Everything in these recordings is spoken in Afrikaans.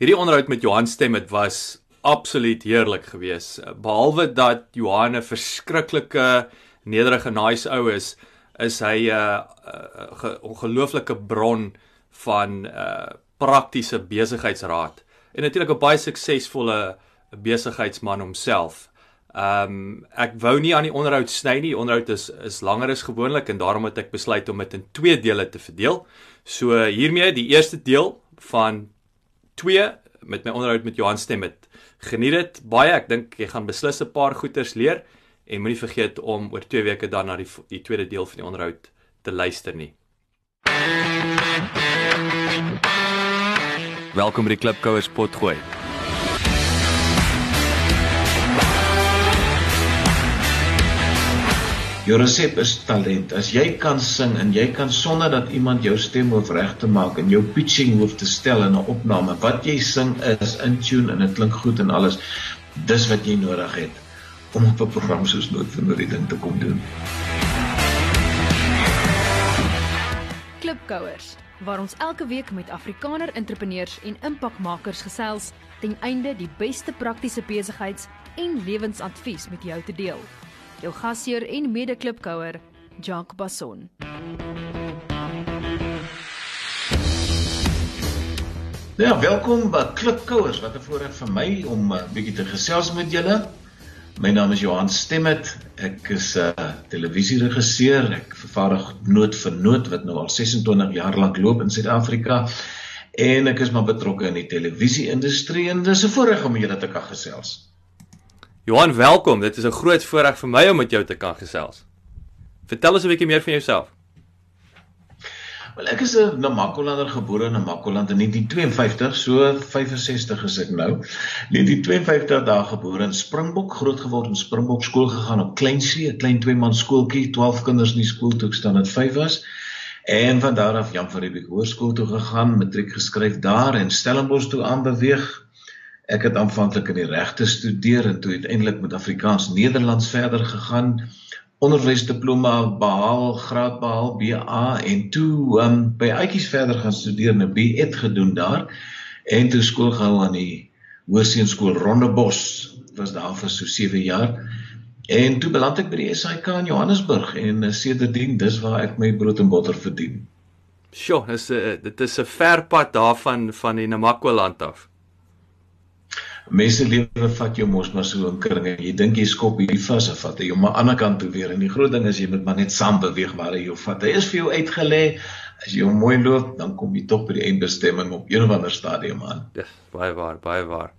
Hierdie onderhoud met Johan Stem het was absoluut heerlik geweest. Behalwe dat Johan 'n verskriklike nederige nice ou is, is hy 'n uh, uh, ongelooflike bron van uh praktiese besigheidsraad en natuurlik 'n baie suksesvolle besigheidsman homself. Ehm um, ek wou nie aan die onderhoud sny nie. Die onderhoud is is langer as gewoonlik en daarom het ek besluit om dit in twee dele te verdeel. So hiermee die eerste deel van 2 met my onderhoud met Johan Stemmet. Geniet dit baie. Ek dink jy gaan beslis 'n paar goeters leer en moenie vergeet om oor 2 weke dan na die die tweede deel van die onderhoud te luister nie. Welkom by die Klipkouers potgooi. Jou resep is talent. As jy kan sing en jy kan sonder dat iemand jou stem hoef reg te maak en jou pitching hoef te stel in 'n opname, wat jy sing is in tune en dit klink goed en alles. Dis wat jy nodig het om op 'n program soos Nood vir Nood die ding te kom doen. Klipkouers, waar ons elke week met Afrikaner entrepreneurs en impakmakers gesels ten einde die beste praktiese besigheids- en lewensadvies met jou te deel jou gasheer en mede-klipkouer, Jacques Basson. Ja, welkom by Klipkouers. Wat 'n voorreg vir my om 'n uh, bietjie te gesels met julle. My naam is Johan Stemmet. Ek is 'n uh, televisieregisseur. Ek vervaardig noot vir noot wat nou al 26 jaar lank loop in Suid-Afrika. En ek is maar betrokke in die televisie-industrie en dis 'n voorreg om julle te kan gesels. Johan, welkom. Dit is 'n groot voorreg vir my om met jou te kan gesels. Vertel ons 'n bietjie meer van jouself. Wel, ek is 'n Namakolander gebore in Namakoland in 1952, so 65 is ek nou. 1952 daar gebore in Springbok, grootgeword in Springbok skool gegaan op Kleinsee, 'n klein twee-man skooltjie, 12 kinders in die skool toe ek staan het 5 was. En van daar af Jan van Riebeeck Hoërskool toe gegaan, matriek geskryf daar en Stellenbosch toe aanbeweeg Ek het aanvanklik in die regte studeer en toe uiteindelik met Afrikaans Nederlands verder gegaan. Onderwysdiploma behaal, graad behaal BA en toe um, by Uitjies verder gaan studeer en 'n BEd gedoen daar en toe skool gehou aan die Hoërseunskool Rondebos. Was daar vir so 7 jaar. En toe beland ek by die SAIK in Johannesburg en uh, sedertdien dis waar ek my brood en botter verdien. Sjoe, dis 'n uh, dit is 'n ver pad daarvan van die Namakwa land af mense lewe vat jou mos maar so in kringe. Jy dink jy skop hierdie vas en vat jy maar aan die ander kant toe weer. En die groot ding is jy moet maar net saam beweeg waar jy jou vat. Hy is vir jou uitgelê. As jy hom mooi loop, dan kom jy tog by die eindbestemming op een of ander stadium aan. Dis baie waar, baie waar.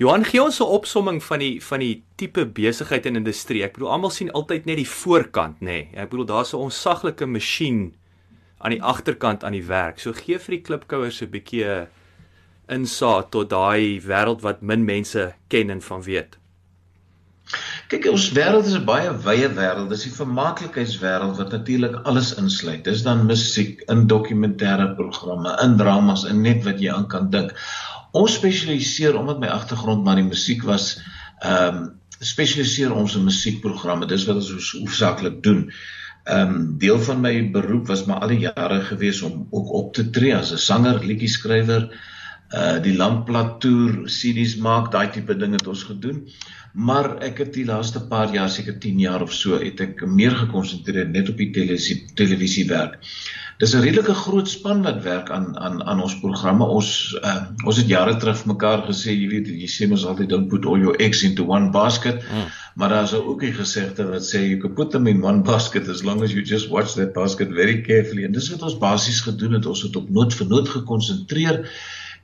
Johan gee ons 'n opsomming van die van die tipe besigheid en industrie. Ek bedoel almal sien altyd net die voorkant, nê. Nee. Ek bedoel daar's 'n onsaglike masjien aan die agterkant aan die werk. So gee vir die klipkouers 'n bietjie 'n insaag tot daai wêreld wat min mense ken en van weet. Kyk, ons wêreld is 'n baie wye wêreld. Dis die vermaaklikheidswêreld wat natuurlik alles insluit. Dis dan musiek, in dokumentêre programme, in dramas, in net wat jy aan kan dink. Ons spesialiseer omdat my agtergrond maar die musiek was, ehm um, spesialiseer ons in musiekprogramme. Dis wat ons hoofsaaklik doen. Ehm um, deel van my beroep was maar al die jare gewees om ook op te tree as 'n sanger, liedjie-skrywer, uh die landplat toer CD's maak daai tipe ding het ons gedoen. Maar ek het die laaste paar jaar seker 10 jaar of so het ek meer gekonsentreer net op die televisie televisie werk dis 'n redelike groot span wat werk aan aan aan ons programme. Ons uh, ons het jare terug mekaar gesê jy weet jy sê mos altyd don't put all your eggs into one basket. Hmm. maar daar's ook 'n gesegde wat sê you can put them in one basket as long as you just watch that basket very carefully. En dis wat ons basies gedoen het. Ons het op nood vir nood gekonsentreer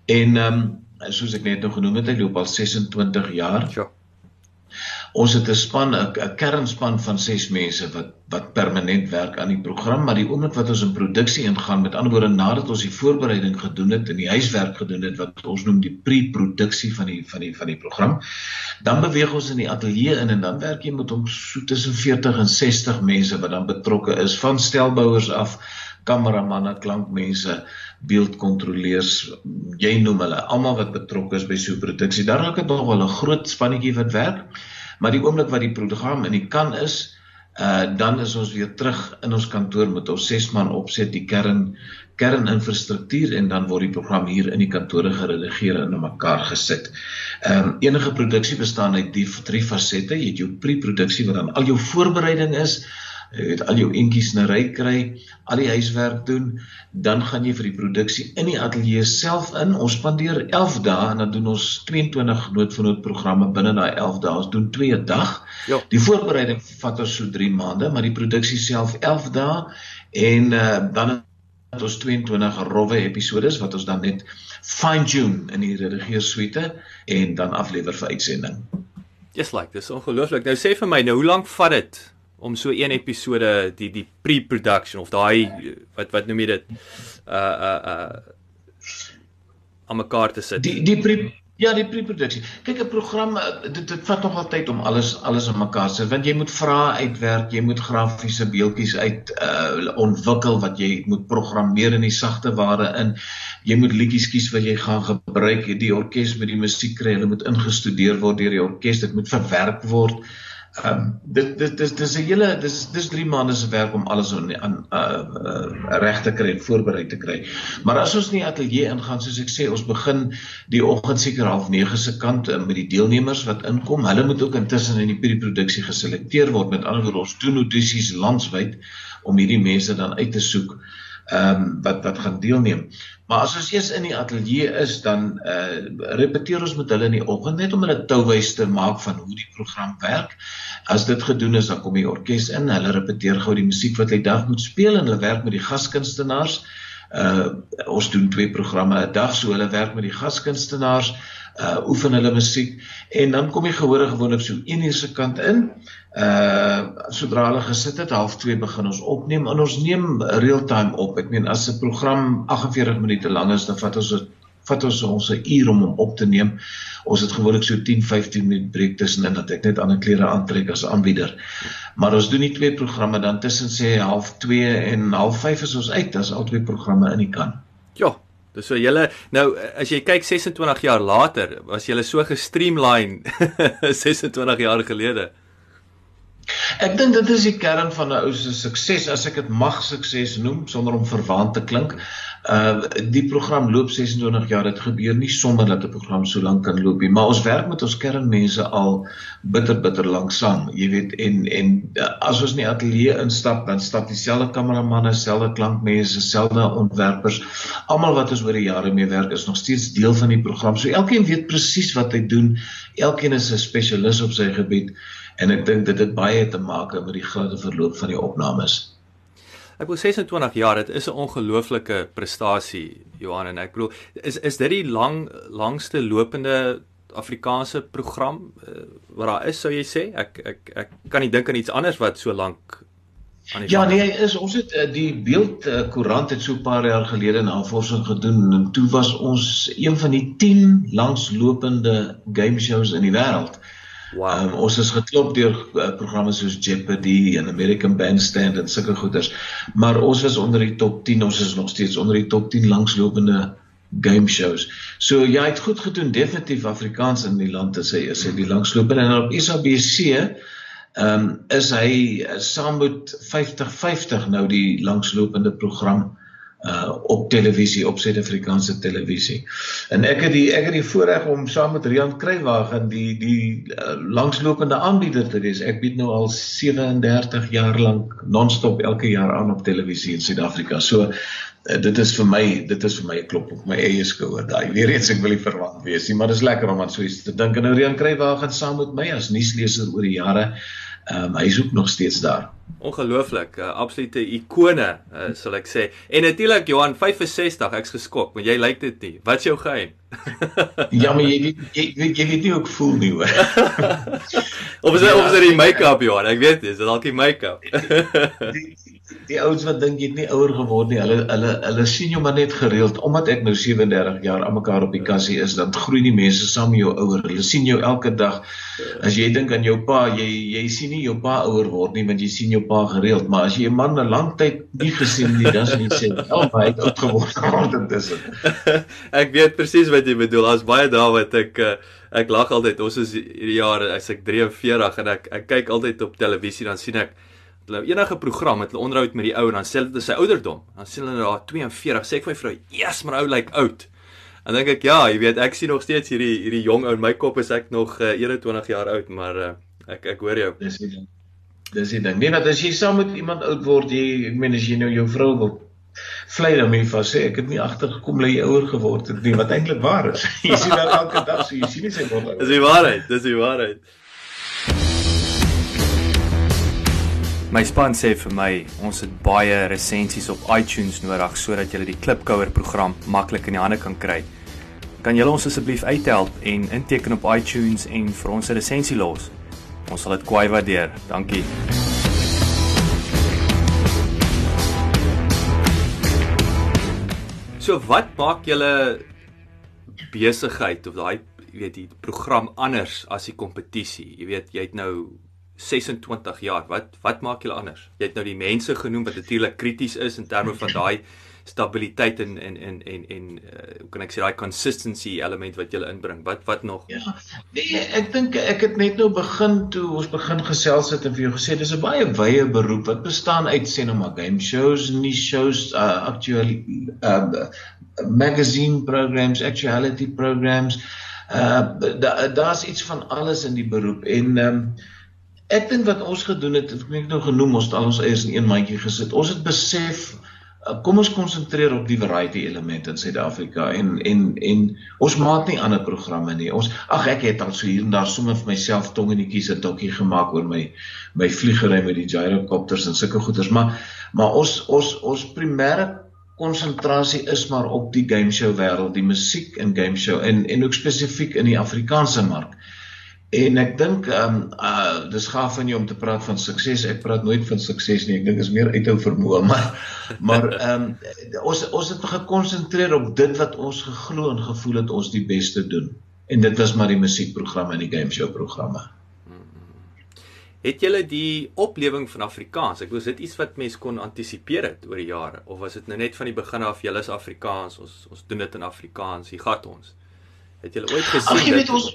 En ehm um, soos ek net nou genoem het, hy loop al 26 jaar. Ja. Ons het 'n span, 'n kernspan van 6 mense wat wat permanent werk aan die program, maar die oomblik wat ons in produksie ingaan, met ander woorde nadat ons die voorbereiding gedoen het en die huiswerk gedoen het wat ons noem die pre-produksie van die van die van die program, dan beweeg ons in die ateljee in en dan werk jy met hom so tussen 40 en 60 mense wat dan betrokke is van stelbouers af kameramanne, klankmense, beeldkontroleurs, jy noem hulle, almal wat betrokke is by so 'n produksie. Daar raak dit nog wel 'n groot spannetjie wat werk. Maar die oomblik wat die program in die kan is, uh dan is ons weer terug in ons kantoor met ons ses man opset die kern kerninfrastruktuur en dan word die program hier in die kantore geredigeer en in mekaar gesit. Ehm um, enige produksie bestaan uit die drie fasette. Jy het jou pre-produksie wat dan al jou voorbereiding is, jy het al jou entjies na ry kry, al die huiswerk doen, dan gaan jy vir die produksie in die ateljee self in. Ons spandeer 11 dae en dan doen ons 22 noot vir noot programme binne daai 11 dae. Ons doen 2 'n dag. Ja. Die voorbereiding vat ons so 3 maande, maar die produksie self 11 dae en uh, dan het ons 22 rowwe episodes wat ons dan net fine tune in die redigeersuite en dan aflewer vir uitsending. Just like this ongelooflik. Nou sê vir my, nou hoe lank vat dit om so een episode die die pre-production of daai wat wat noem jy dit uh uh uh om mekaar te sit. Die die pre ja, die pre-produksie. Kyk 'n program dit dit vat nogal tyd om alles alles in mekaar te sit want jy moet vrae uitwerk, jy moet grafiese beeldjies uit uh ontwikkel wat jy moet programmeer in die sagte ware in. Jy moet liedjies kies wat jy gaan gebruik. Die orkes met die musiek kry, hulle moet ingestudeer word deur die orkes. Dit moet verwerk word. Ehm um, dit dit dis dis 'n hele dis dis 3 maande se werk om alles aan aan uh, uh reg te kry en voorberei te kry. Maar as ons nie ateljee ingaan soos ek sê, ons begin die oggend seker half 9 se kant uh, met die deelnemers wat inkom. Hulle moet ook intussen in die pre-produksie geselekteer word. Met ander woorde, ons doen audisies landwyd om hierdie mense dan uit te soek ehm um, wat wat gaan deelneem. Maar as ons eers in die ateljee is, dan uh repeteer ons met hulle in die oggend net om hulle touwys te maak van hoe die program werk. As dit gedoen is, dan kom die orkes in, hulle repeteer gou die musiek wat hulle dag moet speel en hulle werk met die gaskunstenaars. Uh ons doen twee programme 'n dag, so hulle werk met die gaskunstenaars uh oefen hulle musiek en dan kom die gehore gewoonlik so 1 uur se kant in. Uh sodra hulle gesit het, half 2 begin ons opneem en ons neem real-time op. Ek meen as 'n program 48 minute lank is, dan vat ons dit vat ons ons 'n uur om hom op te neem. Ons het gewoonlik so 10-15 minute breek tussenin dat ek net ander klere aantrek as aanbieder. Maar ons doen nie twee programme dan tussen sê half 2 en half 5 is ons uit as al twee programme in die kan. Dis so julle nou as jy kyk 26 jaar later, was julle so gestreamline 26 jaar gelede. Ek dink dit is die kern van 'n ou se sukses as ek dit mag sukses noem sonder om verwant te klink. Uh die program loop 26 jaar. Dit gebeur nie sommer dat 'n program so lank kan loop nie, maar ons werk met ons kernmense al bitter bitter lank saam. Jy weet en en uh, as ons in die ateljee instap, dan stap dieselfde kameramanne, dieselfde klankmense, dieselfde ontwerpers, almal wat ons oor die jare mee werk is nog steeds deel van die program. So elkeen weet presies wat hy doen. Elkeen is 'n spesialis op sy gebied en ek dink dit het baie te maak met die groot verloop van die opnames. Ek wil 26 jaar, dit is 'n ongelooflike prestasie, Johan en ek bedoel, is is dit die lang langste lopende Afrikaanse program uh, wat daar is, sou jy sê? Ek ek ek kan nie dink aan iets anders wat so lank aan die Ja, nee, is ons het uh, die beeld uh, koerant het so 'n paar jaar gelede navorsing gedoen en toe was ons een van die 10 langslopende game shows in die wêreld. Wow. Um, ons is geklop deur uh, programme soos Jeopardy en American Bandstand en sulke goeders. Maar ons was onder die top 10, ons is nog steeds onder die top 10 langslopende game shows. So jy ja, het goed gedoen definitief Afrikaans in die land is hy is hy die langslopende en op SABC ehm um, is hy uh, saam met 5050 nou die langslopende program uh op televisie op Suid-Afrikaanse televisie. En ek het die ek het die voorreg om saam met Rian Kruiwagen die die uh, langslopende aanbieder te wees. Ek bied nou al 37 jaar lank non-stop elke jaar aan op televisie in Suid-Afrika. So uh, dit is vir my dit is vir my 'n klop op my eie skouer daai. Weer eens ek wil nie verwant wees nie, maar dit is lekker om aan so iets te dink. En nou Rian Kruiwagen saam met my as nuusleser oor die jare. Ehm um, hy is ook nog steeds daar. Ongelooflik, 'n uh, absolute ikone, uh, sal ek sê. En natuurlik Johan 65, ek's geskok, want jy lyk dit nie. Wat's jou geheim? Ja, maar jy weet jy, jy, jy weet nie hoe ek voel nie hoor. of is dit ja, of is dit die make-up Johan? Ek weet nie, is dit dalk die make-up? die, die ouens wat dink jy het nie ouer geword nie, hulle hulle hulle sien jou maar net gereeld omdat ek nou 37 jaar aan mekaar op die kassie is, dan groei die mense saam met jou ouer. Hulle sien jou elke dag. As jy dink aan jou pa, jy jy sien nie jou pa ouer word nie, want jy sien jou pa gereeld, maar as jy 'n man 'n lang tyd nie gesien nie, dan sien jy sê, "Oh, hy het oud geword geword intussen." ek weet presies wat jy bedoel. As baie dae wat ek uh, ek lag altyd. Ons is hierdie jaar as ek 43 en ek ek kyk altyd op televisie dan sien ek hulle enige program het hulle onderhoud met die ou en dan sê hulle dit is sy ouderdom. Dan sê hulle daar 42, sê ek vir my vrou, "Yes, maar ou lyk like oud." En dink ek, ja, jy weet, ek sien nog steeds hierdie hierdie jong ou in my kop is ek nog uh, 21 jaar oud, maar uh, ek ek hoor jou. Dis die ding. Dis die ding. Nee, want as jy saam met iemand oud word, jy ek meen as jy nou jou vrou wil vlei moet jy sê ek het nie agtergekom dat jy ouer geword het nie, wat eintlik waar is. jy sien dan elke dag so jy sien nie sy word ouer. Dis die waarheid, dis die waarheid. My span sê vir my, ons het baie resensies op iTunes nodig sodat jy die Klipkouer program maklik in die hande kan kry. Kan julle ons asseblief uithelp en inteken op iTunes en vir ons 'n resensie los? Ons sal dit kwai waardeer. Dankie. So wat maak julle besigheid of daai jy weet die program anders as die kompetisie? Jy weet jy het nou 26 jaar. Wat wat maak julle anders? Jy het nou die mense genoem wat natuurlik krities is in terme van daai stabiliteit en en en en en uh, hoe kan ek sê daai consistency element wat jy inbring. Wat wat nog? Ja. Nee, ek dink ek het net nou begin toe ons begin gesels het en vir jou gesê dis 'n baie wye beroep wat bestaan uit sê nou maar game shows, nie shows, uh, actually uh, magazine programs, actuality programs. Uh daar's da iets van alles in die beroep en ehm um, Ek dink wat ons gedoen het, ek het nou genoem ons het al ons eiers in een mandjie gesit. Ons het besef uh, kom ons konsentreer op die variety elemente in Suid-Afrika en en en ons maak nie ander programme nie. Ons ag ek het al so hier en daar sommer vir myself tong en netjies 'n dokkie gemaak oor my my vliegery met die gyrocopters en sulke goeders, maar maar ons ons ons primêre konsentrasie is maar op die game show wêreld, die musiek en game show en en ook spesifiek in die Afrikaanse mark. En ek dink ehm um, uh dis gaaf van jou om te praat van sukses. Ek praat nooit van sukses nie. Ek dink is meer uithou vermoë, maar maar ehm um, ons ons het gekonsentreer op dit wat ons geglo en gevoel het ons die beste doen. En dit was maar die musiekprogramme en die game show programme. Het julle die oplewing van Afrikaans? Ek wou dit iets wat mense kon antisipeer het oor die jare of was dit nou net van die begin af julle is Afrikaans, ons ons doen dit in Afrikaans, hier gaan ons. Het julle ooit gesien Ach, jy weet, ons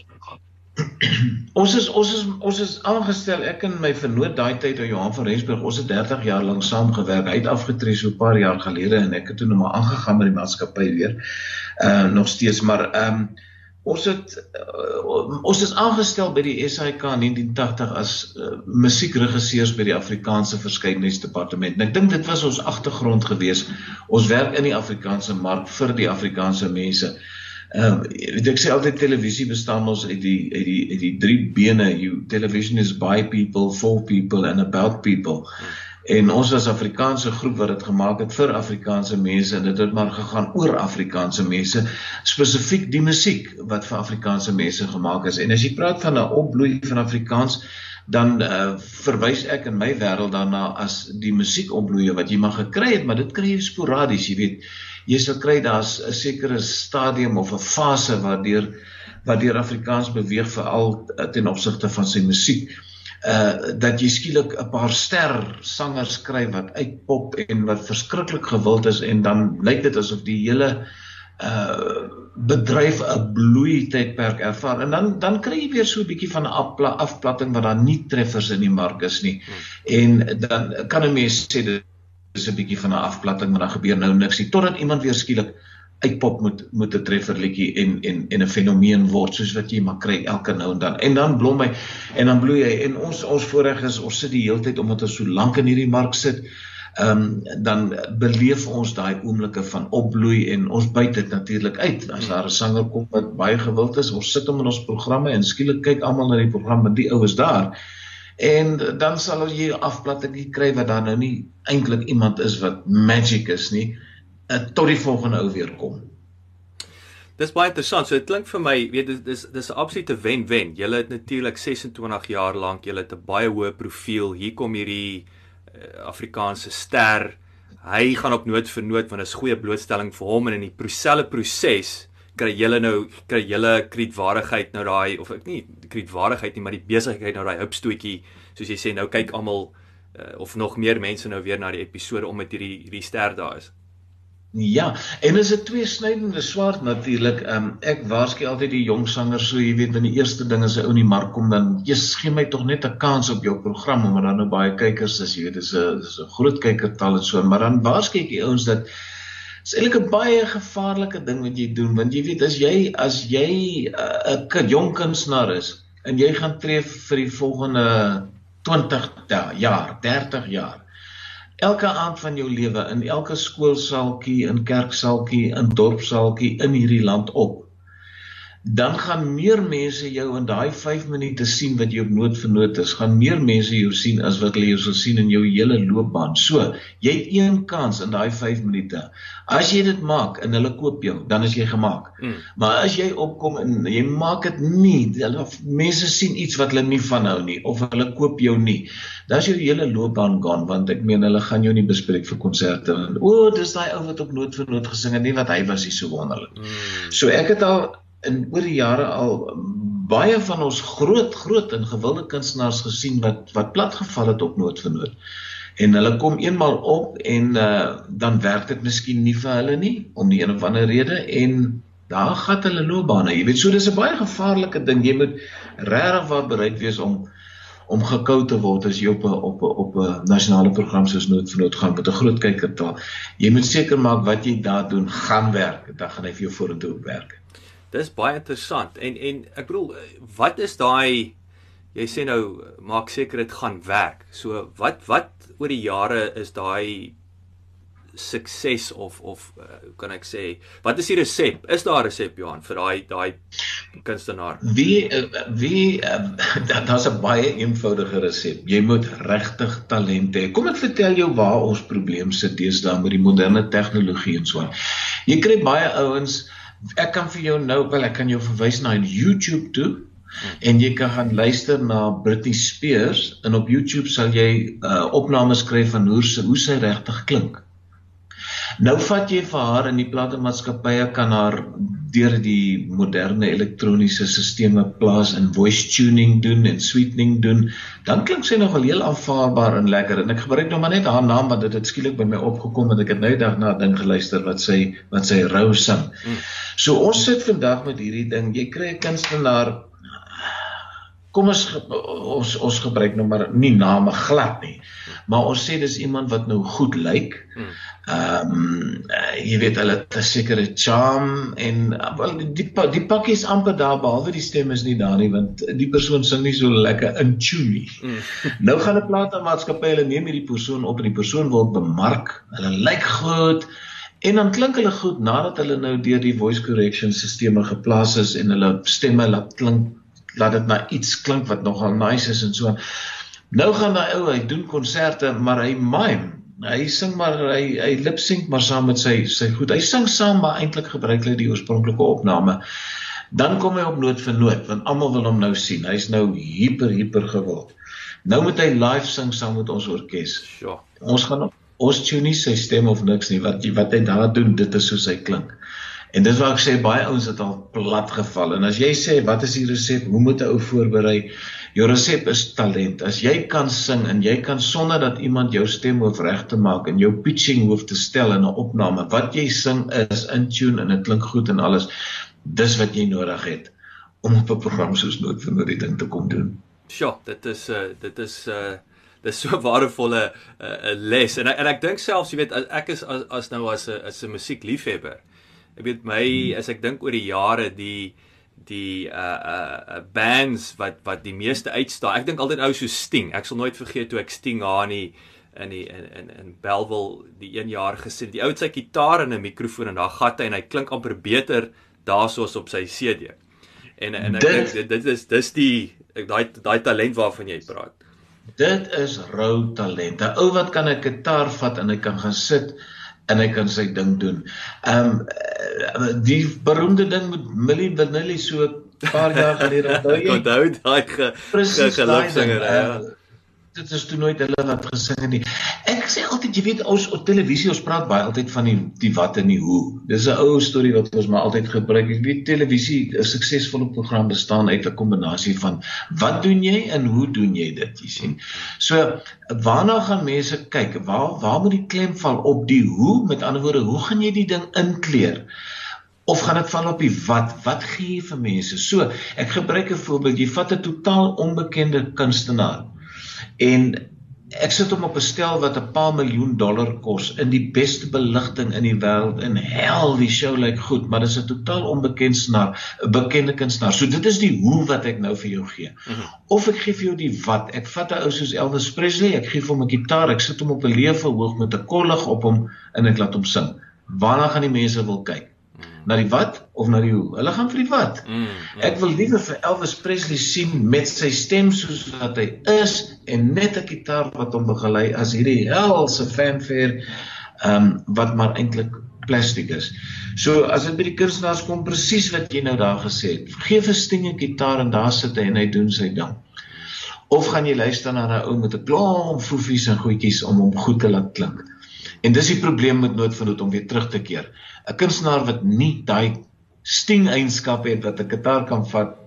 ons is ons is ons is aangestel ek en my vernoot daai tyd by Johan van Rensburg ons het 30 jaar lank saamgewerk hy het afgetree so 'n paar jaar gelede en ek het toe nog maar aangegaan met die maatskappy weer uh nog steeds maar ehm um, ons het uh, ons is aangestel by die SAK in 1980 as uh, musiekregisseurs by die Afrikaanse verskeidenheidsdepartement en ek dink dit was ons agtergrond geweest ons werk in die Afrikaanse mark vir die Afrikaanse mense Ehm um, ek sê altyd televisie bestaan ons uit die uit die uit die drie bene. You television is by people, for people and about people. En ons as Afrikaanse groep wat dit gemaak het vir Afrikaanse mense en dit het maar gegaan oor Afrikaanse mense, spesifiek die musiek wat vir Afrikaanse mense gemaak is. En as jy praat van 'n opbloei van Afrikaans, dan uh, verwys ek in my wêreld daarna as die musiekopbloei wat jy mag gekry het, maar dit kry jy sporadies, jy weet jy sal kry daar's 'n sekere stadium of 'n fase waardeur waardeur Afrikaans beweeg veral eh, ten opsigte van sy musiek uh dat jy skielik 'n paar ster sangers kry wat uitpop en wat verskriklik gewild is en dan lyk dit asof die hele uh bedryf 'n bloei tydperk ervaar en dan dan kry jy weer so 'n bietjie van 'n afplatting wat daar nie treffers in die mark is nie. Hmm. En dan kan 'n mens sê dit is 'n bietjie van 'n afplatting, maar dan gebeur nou niks nie totdat iemand weer skielik uitpop met met 'n trefferliedjie en en en 'n fenomeen word soos wat jy maar kry elke nou en dan. En dan blom hy en dan bloei hy en ons ons voorreg is ons sit die hele tyd omdat ons so lank in hierdie mark sit. Ehm um, dan beleef ons daai oomblikke van opbloei en ons byt dit natuurlik uit. As daar 'n sanger kom wat baie gewild is, ons sit hom in ons programme en skielik kyk almal na die program met die ou is daar en dan sal jy 'n afplatting kry wat dan nou nie eintlik iemand is wat magic is nie uh, tot die volgende ou weer kom. Dis baie interessant. So dit klink vir my, weet dis dis dis 'n absolute wen-wen. Jy het natuurlik 26 jaar lank, jy het 'n baie hoë profiel. Hier kom hierdie uh, Afrikaanse ster. Hy gaan op noot vir noot want dit is goeie blootstelling vir hom en in die proselle proses kry julle nou kry julle kredietwaardigheid nou daai of ek nie kredietwaardigheid nie maar die besigheid nou daai hupstootjie soos jy sê nou kyk almal uh, of nog meer mense nou weer na die episode om met hierdie hierdie ster daar is. Ja, en is 'n tweesnydende swaard natuurlik. Ehm um, ek waarsku altyd die jong sangers so, jy weet, wanneer die eerste ding as 'n ou in die mark kom dan jy's gee my tog net 'n kans op jou program omdat dan nou baie kykers is, jy weet, dis 'n dis 'n groot kykertal en so, maar dan waarsku ek die ouens dat is eintlik 'n baie gevaarlike ding wat jy doen want jy weet as jy as jy uh, 'n uh, jong kunstenaar is en jy gaan tree vir die volgende 20 jaar, 30 jaar elke aand van jou lewe in elke skoolsaaltjie, in kerksaaltjie, in dorpsaaltjie in hierdie land op dan gaan meer mense jou in daai 5 minute sien wat jy op nood vernoot is. Gaan meer mense jou sien as wat hulle jou sal sien in jou hele loopbaan. So, jy het een kans in daai 5 minute. As jy dit maak en hulle koop jou, dan is jy gemaak. Mm. Maar as jy opkom en jy maak dit nie, hulle mense sien iets wat hulle nie van hou nie of hulle koop jou nie. Dan is jou hele loopbaan gaan want ek meen hulle gaan jou nie bespreek vir konserte. O, dis daai ou wat op nood vernoot gesing het, nie wat hy was, hy so wonderlik. Mm. So ek het al in oor die jare al baie van ons groot groot en gewilde kunstenaars gesien wat wat platgeval het op noodvernoot. En hulle kom eenmal op en uh, dan werk dit miskien nie vir hulle nie om die een of ander rede en daar gaan hulle loopbane. Jy weet so dis 'n baie gevaarlike ding. Jy moet regtig wat bereid wees om om gekou te word as jy op 'n op 'n op 'n nasionale program soos Noodvernoot gaan met 'n groot kykertaal. Jy moet seker maak wat jy daar doen gaan werk. Dan gaan hy vir jou vorentoe werk. Dis baie interessant. En en ek bedoel wat is daai jy sê nou maak seker dit gaan werk. So wat wat oor die jare is daai sukses of of uh, kan ek sê wat is die resep? Is daar 'n resep Johan vir daai daai kunstenaar? Wie uh, wie uh, daar's 'n baie eenvoudige resep. Jy moet regtig talent hê. Kom ek vertel jou waar ons probleem sit deesdae met die moderne tegnologie en so aan. Jy kry baie ouens ek kan vir jou nou wel ek kan jou verwys na YouTube toe en jy kan gaan luister na Britney Spears en op YouTube sal jy uh, opnames kry van hoe sy hoe sy regtig klink. Nou vat jy vir haar in die platemaatskappye kan haar deur die moderne elektroniese stelsels plaas in voice tuning doen en sweetening doen, dan klink sy nogal heel aanvaarbaar en lekker. En ek gebruik nou maar net haar naam want dit het skielik by my opgekom en ek het nou dag na ding geluister wat sy wat sy rou sing. Hmm. So ons sit vandag met hierdie ding. Jy kry 'n kunstenaar kom ons ons ons gebruik nou maar nie name glad nie. Maar ons sê dis iemand wat nou goed lyk. Ehm um, jy weet hulle het 'n sekere charm en wel die die pakkie is amper daar behalwe die stem is nie daar nie want die persoon sing nie so lekker in tune nie. Mm. nou gaan 'n platenmaatskappy hulle neem hierdie persoon op en die persoon word bemark. Hulle lyk goed. En dan klink hulle goed nadat hulle nou deur die voice correction stelsels geplaas is en hulle stemme laat klink laat dit na iets klink wat nogal nice is en so. Nou gaan daai ou, hy doen konserte, maar hy mime. Hy sing maar hy hy lip sync maar saam met sy sy goed. Hy sing saam maar eintlik gebruik hy die oorspronklike opname. Dan kom hy op noot vir noot want almal wil hom nou sien. Hy's nou hiper hiper gewild. Nou moet hy live sing saam met ons orkes. Ja. Ons gaan ons tune nie sy stem of niks nie. Wat wat hy daar doen, dit is hoe hy klink. En dis waar ek sê baie ouens het al plat geval. En as jy sê wat is die resep? Hoe moet 'n ou voorberei? Jou resep is talent. As jy kan sing en jy kan sonder dat iemand jou stem hoef reg te maak en jou pitching hoef te stel in 'n opname, wat jy sing is in tune en dit klink goed en alles. Dis wat jy nodig het om op 'n program soos Nood vir Nood die ding te kom doen. Sjoe, dit is 'n uh, dit is 'n uh, dis so waardevolle uh, les en en ek dink selfs jy weet ek is as, as nou as 'n as 'n musiekliefhebber ek weet my as ek dink oor die jare die die uh uh bands wat wat die meeste uitstaan. Ek dink altyd ou so Sting. Ek sal nooit vergeet toe ek Sting aan die in die in in in Belwel die 1 jaar gesien. Die ou het sy gitaar en 'n mikrofoon en daar gat hy en hy klink amper beter daarsoos op sy CD. En en ek dink dit, dit is dis die daai daai talent waarvan jy praat. Dit is rou talent. 'n Ou wat kan 'n gitaar vat en hy kan gaan sit en hy kan sy ding doen. Ehm um, die beroemde ding met Millie Vanilli so 'n paar jaar gelede onthou jy? onthou daai ge, ge geluksanger ja. Dit is toe nooit hulle wat gesing het nie. Ek sê altyd jy weet ons op televisie ons praat baie altyd van die die wat en die hoe. Dis 'n ou storie wat ons maar altyd gebruik. Ek weet televisie 'n suksesvolle program bestaan uit 'n kombinasie van wat doen jy en hoe doen jy dit, jy sien. So waarna gaan mense kyk? Waar waar moet die klem val op die hoe? Met ander woorde, hoe gaan jy die ding inkleer? of gaan dit val op die wat wat gee jy vir mense so ek gebruik 'n voorbeeld jy vat 'n totaal onbekende kunstenaar en ek sit hom op 'n stel wat 'n paar miljoen dollar kos in die beste beligting in die wêreld en hel die show lyk goed maar dis 'n totaal onbekende kunstenaar 'n bekende kunstenaar. So dit is die hoe wat ek nou vir jou gee. Mhm. of ek gee vir jou die wat. Ek vat 'n ou soos Elvis Presley ek gee vir hom 'n gitaar ek sit hom op 'n lewe hoog met 'n kollig op hom en ek laat hom sing. Waarna gaan die mense wil kyk na die wat of na die hoe. Hulle gaan vir die wat. Mm, mm. Ek wil liewer vir Elvis Presley sien met sy stem soos wat hy is en net 'n gitaar wat hom begelei as hierdie helse fanfare ehm um, wat maar eintlik plastiek is. So as dit by die kunstenaars kom presies wat jy nou daar gesê het. Geef 'n stinge gitaar en daar sit hy en hy doen sy ding. Of gaan jy luister na 'n ou met 'n klomp foefies en goedjies om hom goed te laat klink? En dis die probleem met noodvernoot om weer terug te keer. 'n Kunstenaar wat nie daai sting eienskappe het wat 'n gitaar kan vat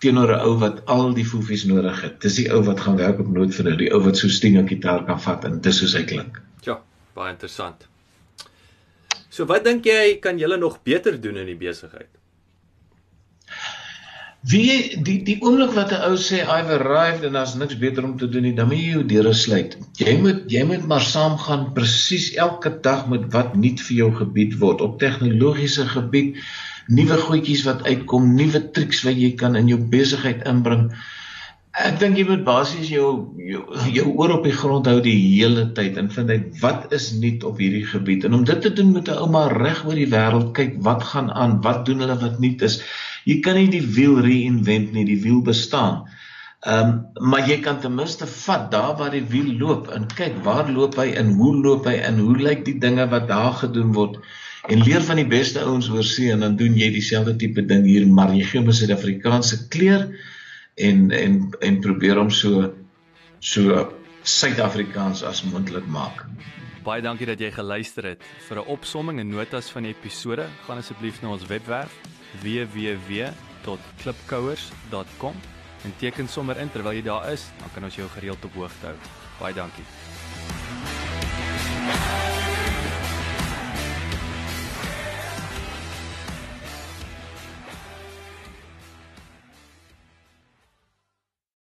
teenoor 'n ou wat al die foefies nodig het. Dis die ou wat gaan werk op noodvernoot, die ou wat so sting 'n gitaar kan vat en dis hoe hy klink. Ja, baie interessant. So wat dink jy kan julle nog beter doen in die besigheid? Wie die die oomblik wat 'n ou sê I've arrived en daar's niks beter om te doen nie, dan moet jy jou deure sluit. Jy moet jy moet maar saamgaan presies elke dag met wat nuut vir jou gebied word op tegnologiese gebied, nuwe goedjies wat uitkom, nuwe triks wat jy kan in jou besigheid inbring. Ek dink jy moet basies jou jou, jou oor op die grond hou die hele tyd en vind uit wat is nuut op hierdie gebied. En om dit te doen moet 'n ouma reg oor die wêreld kyk wat gaan aan, wat doen hulle wat nuut is. Jy kan nie die wiel reinvent nie, die wiel bestaan. Ehm um, maar jy kan ten minste vat daar waar die wiel loop en kyk waar loop hy en hoe loop hy en hoe lyk die dinge wat daar gedoen word en leer van die beste ouens oor see en dan doen jy dieselfde tipe ding hier maar jy gee hom 'n Suid-Afrikaanse kleur en en en probeer hom so so Suid-Afrikaans as moontlik maak. Baie dankie dat jy geluister het. Vir 'n opsomming en notas van die episode, gaan asseblief na ons webwerf www.klipkouers.com en teken sommer in terwyl jy daar is, dan kan ons jou gereeld op hoogte hou. Baie dankie.